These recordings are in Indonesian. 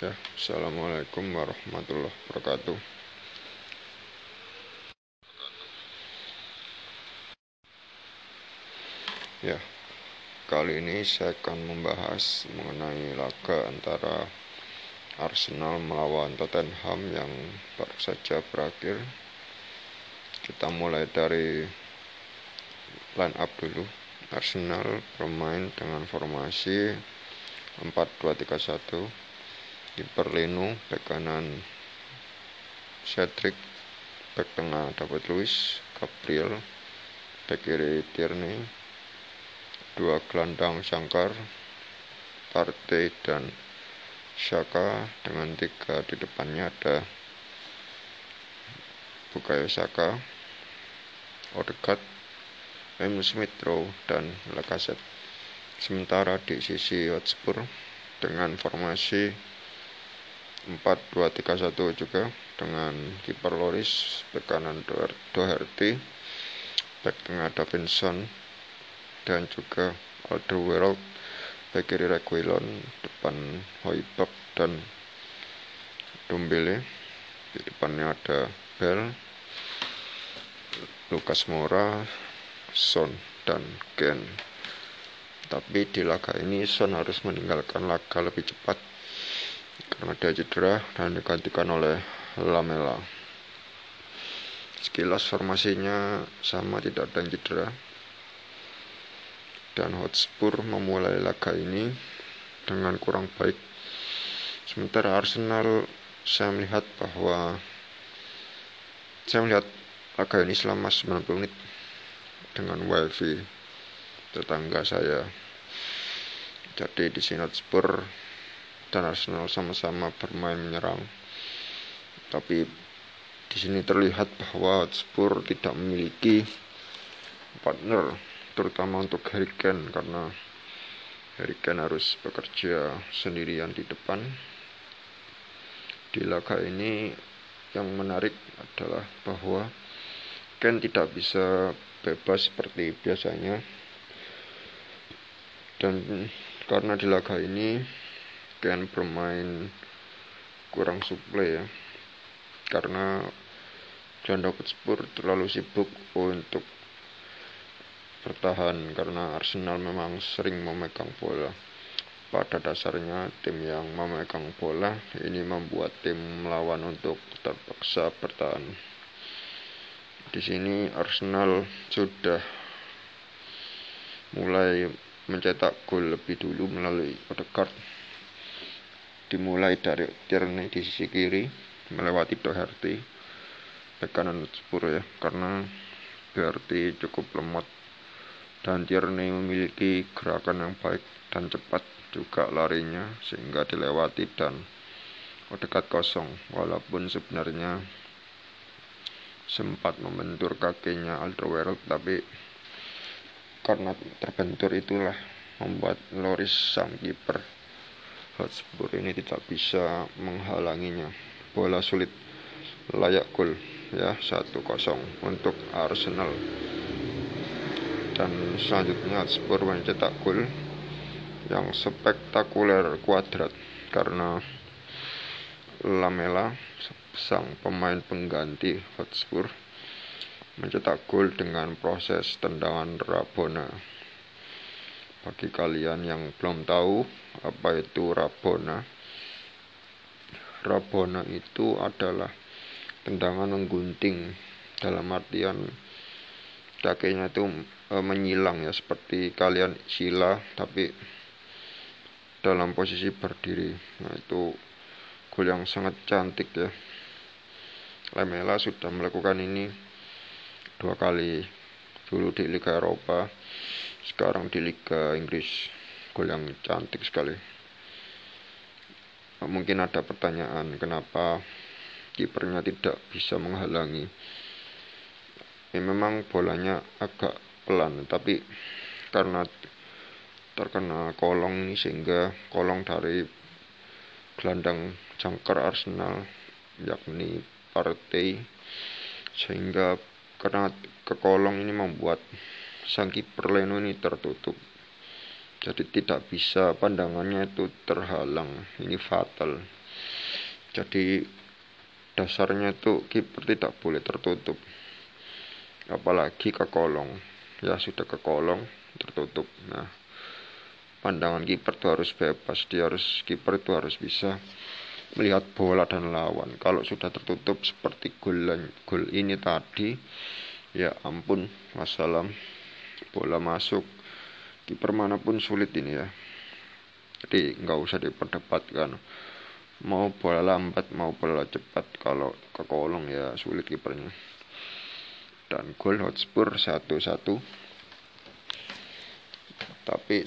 Ya, Assalamualaikum warahmatullahi wabarakatuh. Ya, kali ini saya akan membahas mengenai laga antara Arsenal melawan Tottenham yang baru saja berakhir. Kita mulai dari line up dulu. Arsenal bermain dengan formasi 4-2-3-1 kiper Leno, bek kanan Cedric, bek tengah David Luiz, Gabriel, bek kiri Tierney, dua gelandang Shankar, Partey dan Shaka dengan tiga di depannya ada Bukayo Saka, Odegaard, M. Smith Rowe dan Lacazette. Sementara di sisi Hotspur dengan formasi 4-2-3-1 juga dengan kiper Loris, bek kanan Doherty, bek tengah Davinson, dan juga Alderweireld back kiri Reguilon depan Hoiberg dan Dombele di depannya ada Bell Lukas Moura Son dan Ken. Tapi di laga ini Son harus meninggalkan laga lebih cepat karena dia cedera dan digantikan oleh Lamela sekilas formasinya sama tidak ada yang cedera dan Hotspur memulai laga ini dengan kurang baik. Sementara Arsenal saya melihat bahwa saya melihat laga ini selama 90 menit dengan wifi tetangga saya. Jadi di sini Hotspur dan Arsenal sama-sama bermain menyerang. Tapi di sini terlihat bahwa Hotspur tidak memiliki partner terutama untuk Harry Kane karena Harry Kane harus bekerja sendirian di depan di laga ini yang menarik adalah bahwa Kane tidak bisa bebas seperti biasanya dan karena di laga ini Ken bermain kurang suplai ya karena Janda Hotspur terlalu sibuk untuk bertahan karena Arsenal memang sering memegang bola. Pada dasarnya tim yang memegang bola ini membuat tim melawan untuk terpaksa bertahan. Di sini Arsenal sudah mulai mencetak gol lebih dulu melalui Odegaard. Dimulai dari Tierney di sisi kiri melewati Doherty ke kanan Spur ya karena Doherty cukup lemot dan Tierney memiliki gerakan yang baik dan cepat juga larinya sehingga dilewati dan dekat kosong. Walaupun sebenarnya sempat membentur kakinya Alderweireld tapi karena terbentur itulah membuat Loris sang kiper Hotspur ini tidak bisa menghalanginya bola sulit layak gol ya 1-0 untuk Arsenal dan selanjutnya Hotspur mencetak gol yang spektakuler kuadrat karena Lamela sang pemain pengganti Hotspur mencetak gol dengan proses tendangan Rabona. Bagi kalian yang belum tahu apa itu Rabona, Rabona itu adalah tendangan menggunting. Dalam artian kakinya itu e, menyilang ya seperti kalian sila tapi dalam posisi berdiri. Nah itu gol yang sangat cantik ya. Lemela sudah melakukan ini dua kali. Dulu di Liga Eropa sekarang di Liga Inggris gol yang cantik sekali. Mungkin ada pertanyaan kenapa kipernya tidak bisa menghalangi? Ya memang bolanya agak pelan tapi karena terkena kolong sehingga kolong dari gelandang jangkar Arsenal yakni Partey sehingga karena ke kolong ini membuat sang kiper Leno ini tertutup jadi tidak bisa pandangannya itu terhalang. Ini fatal. Jadi dasarnya itu kiper tidak boleh tertutup. Apalagi ke kolong. Ya sudah ke kolong tertutup. Nah pandangan kiper itu harus bebas. Dia harus kiper itu harus bisa melihat bola dan lawan. Kalau sudah tertutup seperti gol gol ini tadi ya ampun wassalam bola masuk kiper mana pun sulit ini ya. Jadi nggak usah diperdebatkan. Mau bola lambat mau bola cepat kalau ke kolong ya sulit kipernya. Dan gol Hotspur 1-1 tapi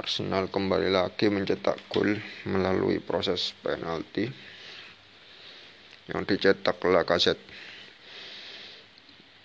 Arsenal kembali lagi mencetak gol melalui proses penalti yang dicetak Lacazette.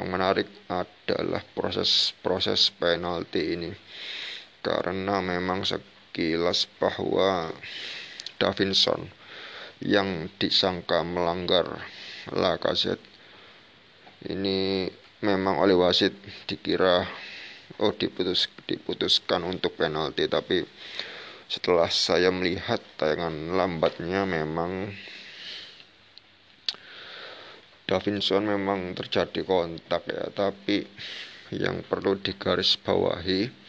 Yang menarik adalah proses-proses penalti ini karena memang sekilas bahwa Davinson yang disangka melanggar Lacazette ini memang oleh wasit dikira oh diputus diputuskan untuk penalti. Tapi setelah saya melihat tayangan lambatnya memang Davinson memang terjadi kontak ya. Tapi yang perlu digarisbawahi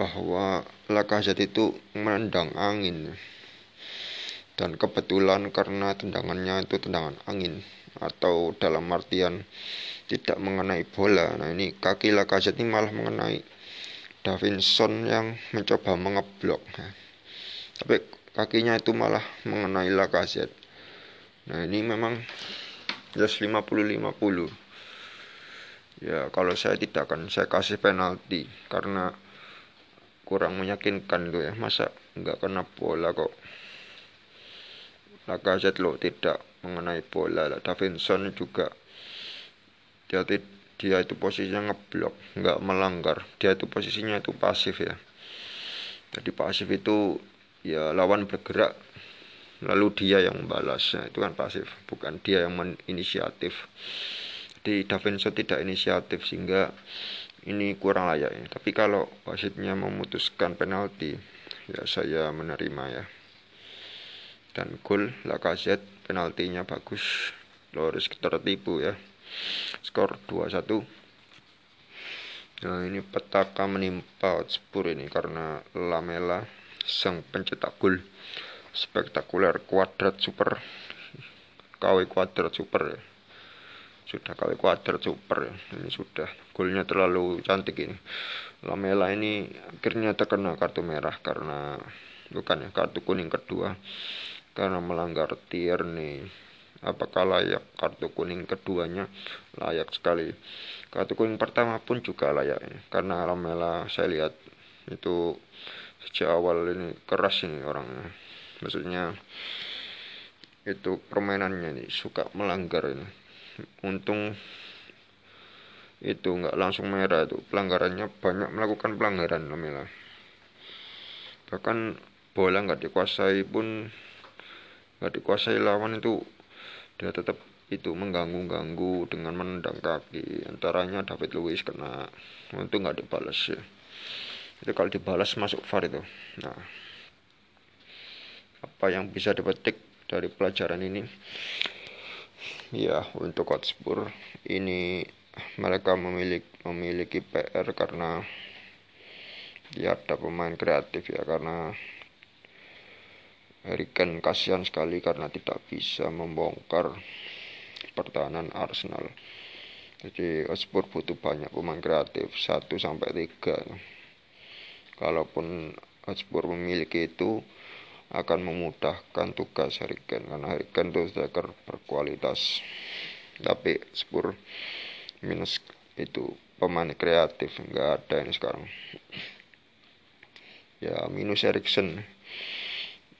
bahwa Lacazette itu menendang angin dan kebetulan karena tendangannya itu tendangan angin atau dalam artian tidak mengenai bola. Nah ini kaki Lacazette ini malah mengenai Davinson yang mencoba mengeblok. Nah, tapi kakinya itu malah mengenai Lacazette. Nah ini memang just 50-50. Ya kalau saya tidak akan saya kasih penalti karena kurang meyakinkan tuh ya. Masa nggak kena bola kok? Lacazette lo tidak mengenai bola. Davinson juga dia dia itu posisinya ngeblok nggak melanggar. Dia itu posisinya itu pasif ya. Jadi pasif itu ya lawan bergerak lalu dia yang membalas nah, itu kan pasif bukan dia yang menginisiatif jadi Davinson tidak inisiatif sehingga ini kurang layak ya. tapi kalau wasitnya memutuskan penalti ya saya menerima ya. Dan gol Lacazette penaltinya bagus. Loris tertipu ya. Skor 2-1 nah ini petaka menimpa Hotspur ini karena Lamela sang pencetak gol. Spektakuler kuadrat super. KW kuadrat super ya sudah KW kuadrat super ya. ini sudah golnya terlalu cantik ini. Lamela ini akhirnya terkena kartu merah karena bukan ya kartu kuning kedua. Karena melanggar Tierney apakah layak kartu kuning keduanya? Layak sekali. Kartu kuning pertama pun juga layak karena Lamela saya lihat itu sejak awal ini keras ini orangnya. Maksudnya itu permainannya nih suka melanggar ini untung itu nggak langsung merah itu. Pelanggarannya banyak melakukan pelanggaran Lamela. Bahkan bola nggak dikuasai pun nggak dikuasai lawan itu dia tetap itu mengganggu-ganggu dengan menendang kaki. Antaranya David Luiz kena. Itu nggak dibalas ya. Itu kalau dibalas masuk VAR itu. Nah apa yang bisa dipetik dari pelajaran ini ya untuk Hotspur ini mereka memiliki memiliki PR karena dia ada pemain kreatif ya karena Kane kasihan sekali karena tidak bisa membongkar pertahanan Arsenal. Jadi Hotspur butuh banyak pemain kreatif 1 sampai 3. Kalaupun Hotspur memiliki itu akan memudahkan tugas Harry Kane karena Harry Kane itu striker berkualitas. Tapi Spur minus itu pemain kreatif nggak ada ini sekarang. Ya minus Erikson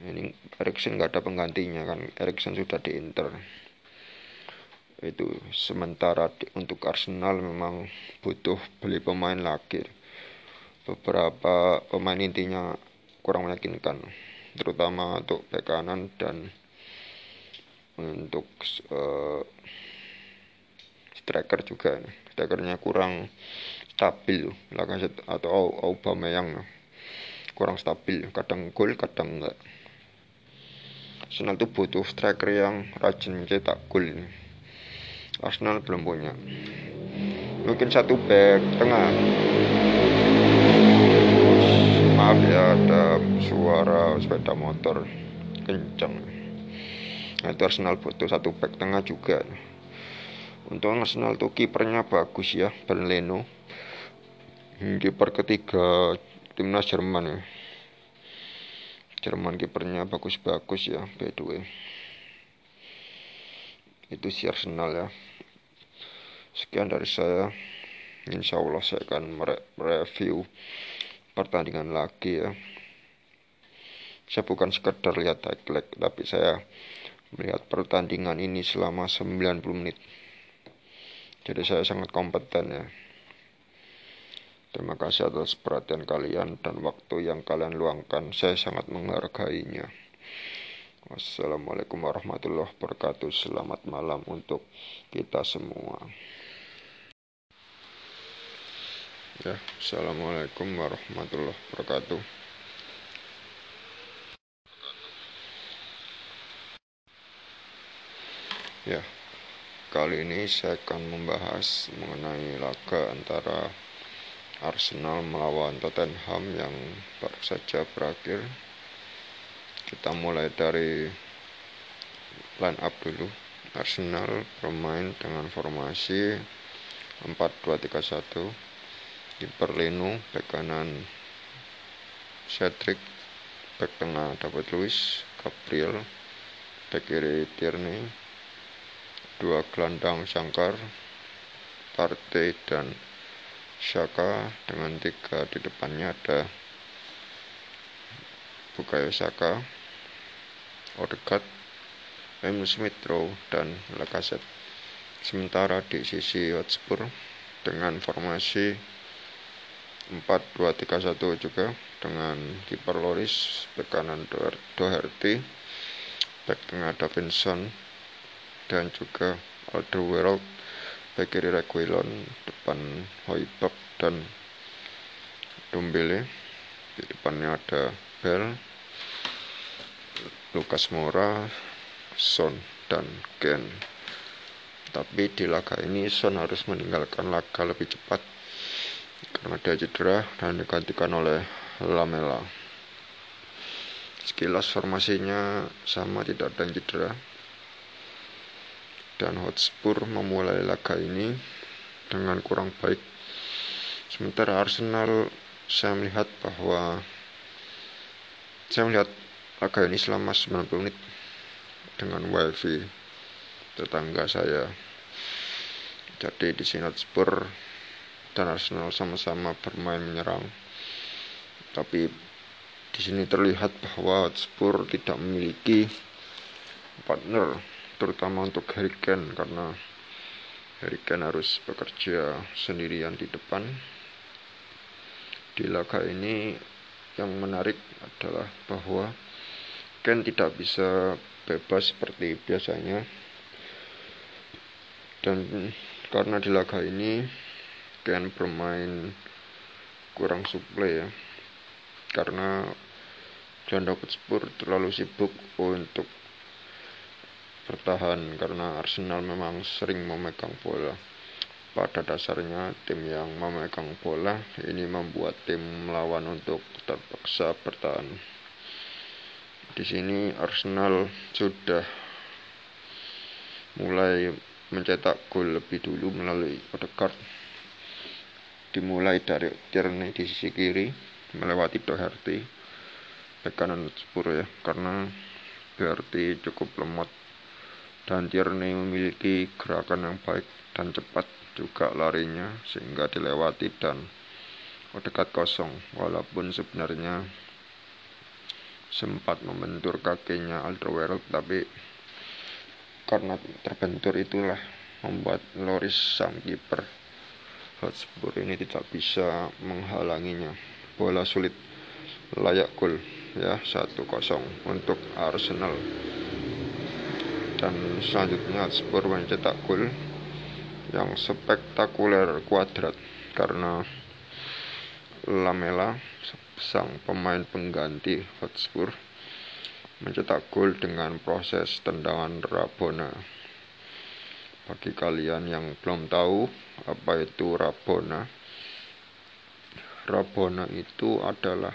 ini Erikson nggak ada penggantinya kan? Erikson sudah di Inter. Itu sementara di, untuk Arsenal memang butuh beli pemain lagi. Beberapa pemain intinya kurang meyakinkan terutama untuk bek kanan dan untuk uh, striker juga strikernya kurang stabil lah atau Aubameyang kurang stabil kadang gol kadang enggak Arsenal tuh butuh striker yang rajin mencetak gol. Arsenal belum punya. Mungkin satu back tengah. Maaf ya ada suara sepeda motor kencang. Nah, itu Arsenal butuh satu back tengah juga. Untuk Arsenal tuh kipernya bagus ya, Ben Leno. Kiper ketiga timnas Jerman ya. Jerman kipernya bagus-bagus ya by the itu si Arsenal ya sekian dari saya insya Allah saya akan mereview pertandingan lagi ya saya bukan sekedar lihat highlight tapi saya melihat pertandingan ini selama 90 menit jadi saya sangat kompeten ya Terima kasih atas perhatian kalian dan waktu yang kalian luangkan. Saya sangat menghargainya. Wassalamualaikum warahmatullahi wabarakatuh. Selamat malam untuk kita semua. Ya, Assalamualaikum warahmatullahi wabarakatuh. Ya, kali ini saya akan membahas mengenai laga antara Arsenal melawan Tottenham yang baru saja berakhir. Kita mulai dari line up dulu. Arsenal bermain dengan formasi 4-2-3-1. Kiper Leno, bek kanan Cedric, bek tengah David Luiz, Gabriel, bek kiri Tierney, dua gelandang Sangkar, Partey dan Shaka dengan tiga di depannya ada Bukayo Saka, Odegaard, M. Smith Rowe, dan Lacazette. Sementara di sisi Hotspur dengan formasi 4-2-3-1 juga dengan kiper Loris, bek kanan Doherty, bek tengah Davinson, dan juga Alderweireld bek kiri Reguilon depan Hoibak dan Dombele di depannya ada Bell Lukas Moura Son dan Ken. Tapi di laga ini Son harus meninggalkan laga lebih cepat karena dia cedera dan digantikan oleh Lamela sekilas formasinya sama tidak ada yang cedera dan Hotspur memulai laga ini dengan kurang baik. Sementara Arsenal saya melihat bahwa saya melihat laga ini selama 90 menit dengan wifi tetangga saya. Jadi di sini Hotspur dan Arsenal sama-sama bermain menyerang. Tapi di sini terlihat bahwa Hotspur tidak memiliki partner terutama untuk Harry Kane karena Harry Kane harus bekerja sendirian di depan di laga ini yang menarik adalah bahwa Ken tidak bisa bebas seperti biasanya dan karena di laga ini Ken bermain kurang suplai ya karena John Spur terlalu sibuk untuk bertahan karena Arsenal memang sering memegang bola. Pada dasarnya tim yang memegang bola ini membuat tim melawan untuk terpaksa bertahan. Di sini Arsenal sudah mulai mencetak gol lebih dulu melalui Odegaard. Dimulai dari Tierney di sisi kiri melewati Doherty bek kanan Spur ya karena Doherty cukup lemot. Dan Tierney memiliki gerakan yang baik dan cepat juga larinya sehingga dilewati dan dekat kosong. Walaupun sebenarnya sempat membentur kakinya Alderweireld tapi karena terbentur itulah membuat Loris sang kiper Hotspur ini tidak bisa menghalanginya bola sulit layak gol ya 1-0 untuk Arsenal dan selanjutnya Spurs mencetak gol yang spektakuler kuadrat karena Lamela sang pemain pengganti Hotspur mencetak gol dengan proses tendangan Rabona. Bagi kalian yang belum tahu apa itu Rabona, Rabona itu adalah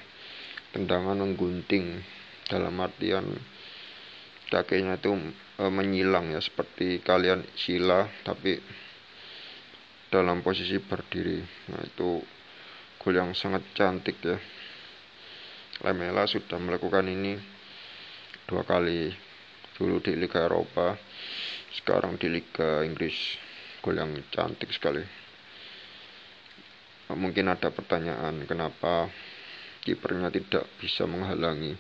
tendangan menggunting dalam artian kakinya itu e, menyilang ya seperti kalian sila tapi dalam posisi berdiri. Nah, itu gol yang sangat cantik ya. Lamela sudah melakukan ini dua kali dulu di Liga Eropa sekarang di Liga Inggris gol yang cantik sekali. Mungkin ada pertanyaan kenapa kipernya tidak bisa menghalangi?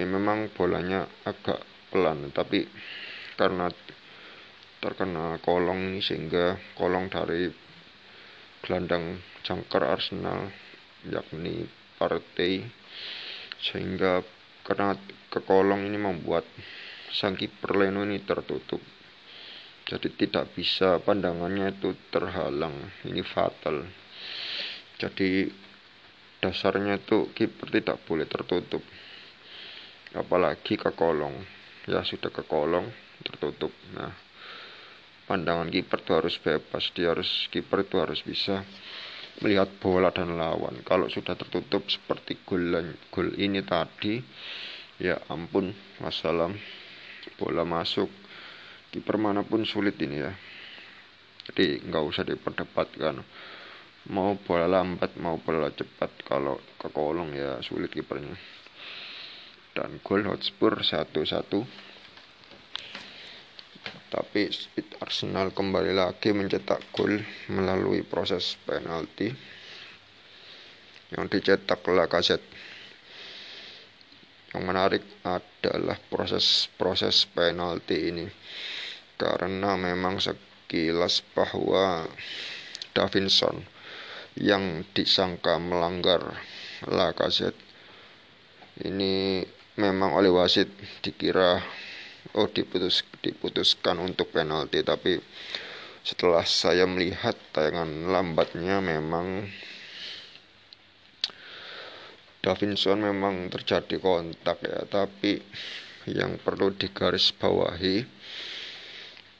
Ya, memang bolanya agak pelan tapi karena terkena kolong ini sehingga kolong dari gelandang jangkar Arsenal yakni partai sehingga karena kekolong ini membuat sang kiper Leno ini tertutup. Jadi tidak bisa pandangannya itu terhalang. Ini fatal. Jadi dasarnya itu kiper tidak boleh tertutup. Apalagi ke kolong. Ya sudah ke kolong tertutup. Nah pandangan kiper itu harus bebas. Dia harus kiper itu harus bisa melihat bola dan lawan. Kalau sudah tertutup seperti gol gol ini tadi, ya ampun, wassalam, bola masuk. Kiper mana pun sulit ini ya. Jadi nggak usah diperdebatkan. Mau bola lambat, mau bola cepat, kalau ke kolong ya sulit kipernya. Dan gol Hotspur satu-satu tapi Arsenal kembali lagi mencetak gol melalui proses penalti yang dicetak Lacazette. Yang menarik adalah proses-proses penalti ini. Karena memang sekilas bahwa Davinson yang disangka melanggar Lacazette ini memang oleh wasit dikira oh diputus diputuskan untuk penalti. Tapi setelah saya melihat tayangan lambatnya memang Davinson memang terjadi kontak ya tapi yang perlu digarisbawahi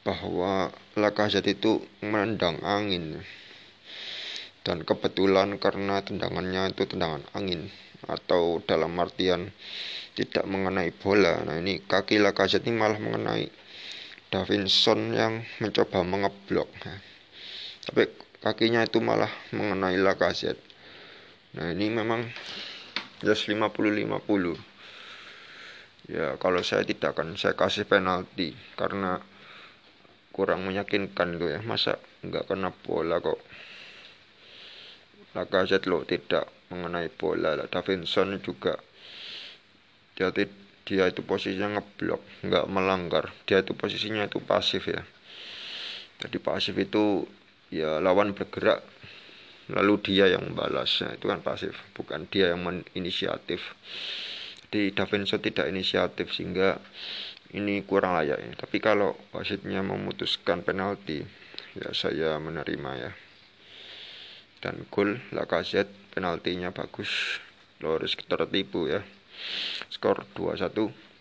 bahwa Lacazette itu menendang angin dan kebetulan karena tendangannya itu tendangan angin atau dalam artian tidak mengenai bola. Nah ini kaki Lacazette ini malah mengenai Davinson yang mencoba mengeblok. Nah, tapi kakinya itu malah mengenai Lacazette. Nah ini memang just 50-50. Ya kalau saya tidak akan saya kasih penalti karena kurang meyakinkan gitu ya. Masa nggak kena bola kok. Lacazette lo tidak mengenai bola. Davinson juga dia dia itu posisinya ngeblok nggak melanggar dia itu posisinya itu pasif ya jadi pasif itu ya lawan bergerak lalu dia yang membalas nah, itu kan pasif bukan dia yang menginisiatif. Jadi Davinson tidak inisiatif sehingga ini kurang layak ya. tapi kalau wasitnya memutuskan penalti ya saya menerima ya. Dan gol Lacazette penaltinya bagus. Loris tertipu ya. Skor 2-1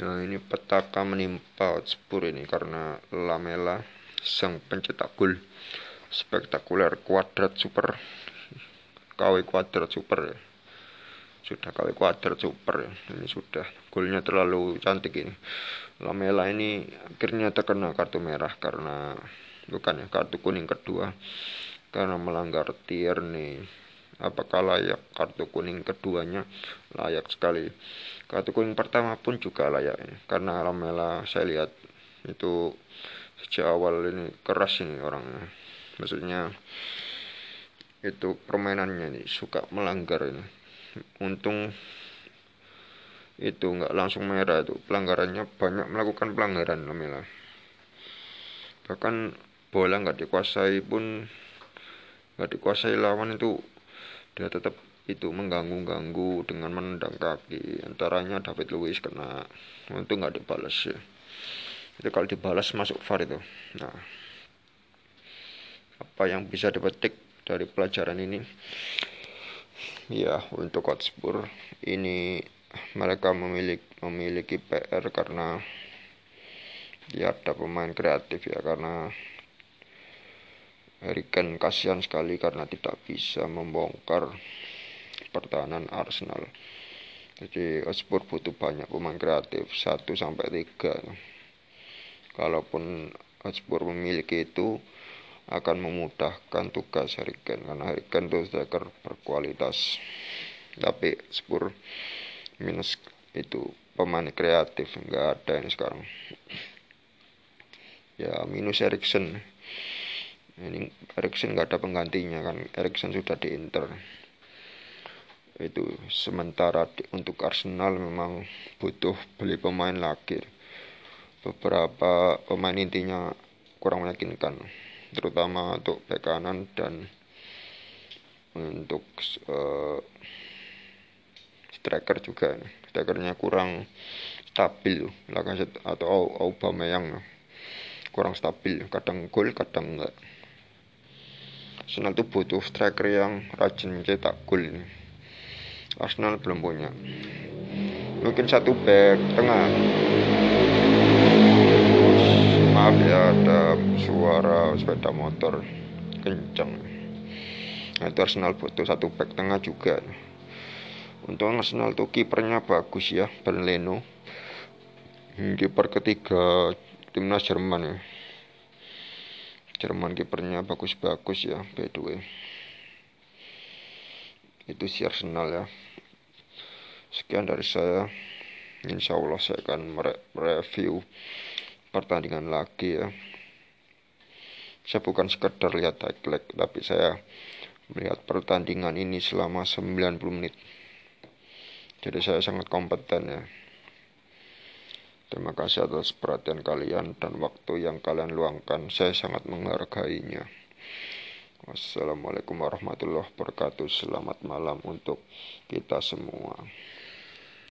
nah ini petaka menimpa Hotspur ini karena Lamela sang pencetak gol spektakuler kuadrat super. KW kuadrat super ya. Sudah KW kuadrat super ya. Ini sudah golnya terlalu cantik ini. Lamela ini akhirnya terkena kartu merah karena bukan ya kartu kuning kedua. Karena melanggar Tierney apakah layak kartu kuning keduanya? Layak sekali. Kartu kuning pertama pun juga layak ini karena Lamela saya lihat itu sejak awal ini keras ini orangnya maksudnya itu permainannya ini suka melanggar ini. Untung itu nggak langsung merah itu pelanggarannya banyak melakukan pelanggaran Lamela. Bahkan bola nggak dikuasai pun nggak dikuasai lawan itu dia tetap itu mengganggu-ganggu dengan menendang kaki. Antaranya David Luiz kena. Itu nggak dibalas ya. Itu kalau dibalas masuk VAR itu. Nah apa yang bisa dipetik dari pelajaran ini ya untuk Hotspur ini mereka memiliki memiliki PR karena ya ada pemain kreatif ya karena Kane kasihan sekali karena tidak bisa membongkar pertahanan Arsenal. Jadi Spurs butuh banyak pemain kreatif 1 sampai 3. Kalaupun Spurs memiliki itu akan memudahkan tugas Harry Kane karena Harry Kane itu striker berkualitas. Tapi Spurs minus itu pemain kreatif nggak ada ini sekarang. Ya minus Erikson ini Erikson nggak ada penggantinya kan Erikson sudah di Inter itu sementara di, untuk Arsenal memang butuh beli pemain lagi beberapa pemain intinya kurang meyakinkan terutama untuk bek kanan dan untuk uh, striker juga strikernya kurang stabil atau Aubameyang kurang stabil kadang gol kadang enggak Arsenal itu butuh striker yang rajin mencetak gol ini. Arsenal belum punya. Mungkin satu back tengah. Maaf ya ada suara sepeda motor kencang. Nah, itu Arsenal butuh satu back tengah juga. Untuk Arsenal tuh kipernya bagus ya, Leno. Kiper ketiga timnas Jerman ya. Jerman kipernya bagus-bagus ya by the way itu si Arsenal ya sekian dari saya insya Allah saya akan mereview pertandingan lagi ya saya bukan sekedar lihat highlight tapi saya melihat pertandingan ini selama 90 menit jadi saya sangat kompeten ya Terima kasih atas perhatian kalian dan waktu yang kalian luangkan. Saya sangat menghargainya. Wassalamualaikum warahmatullahi wabarakatuh. Selamat malam untuk kita semua.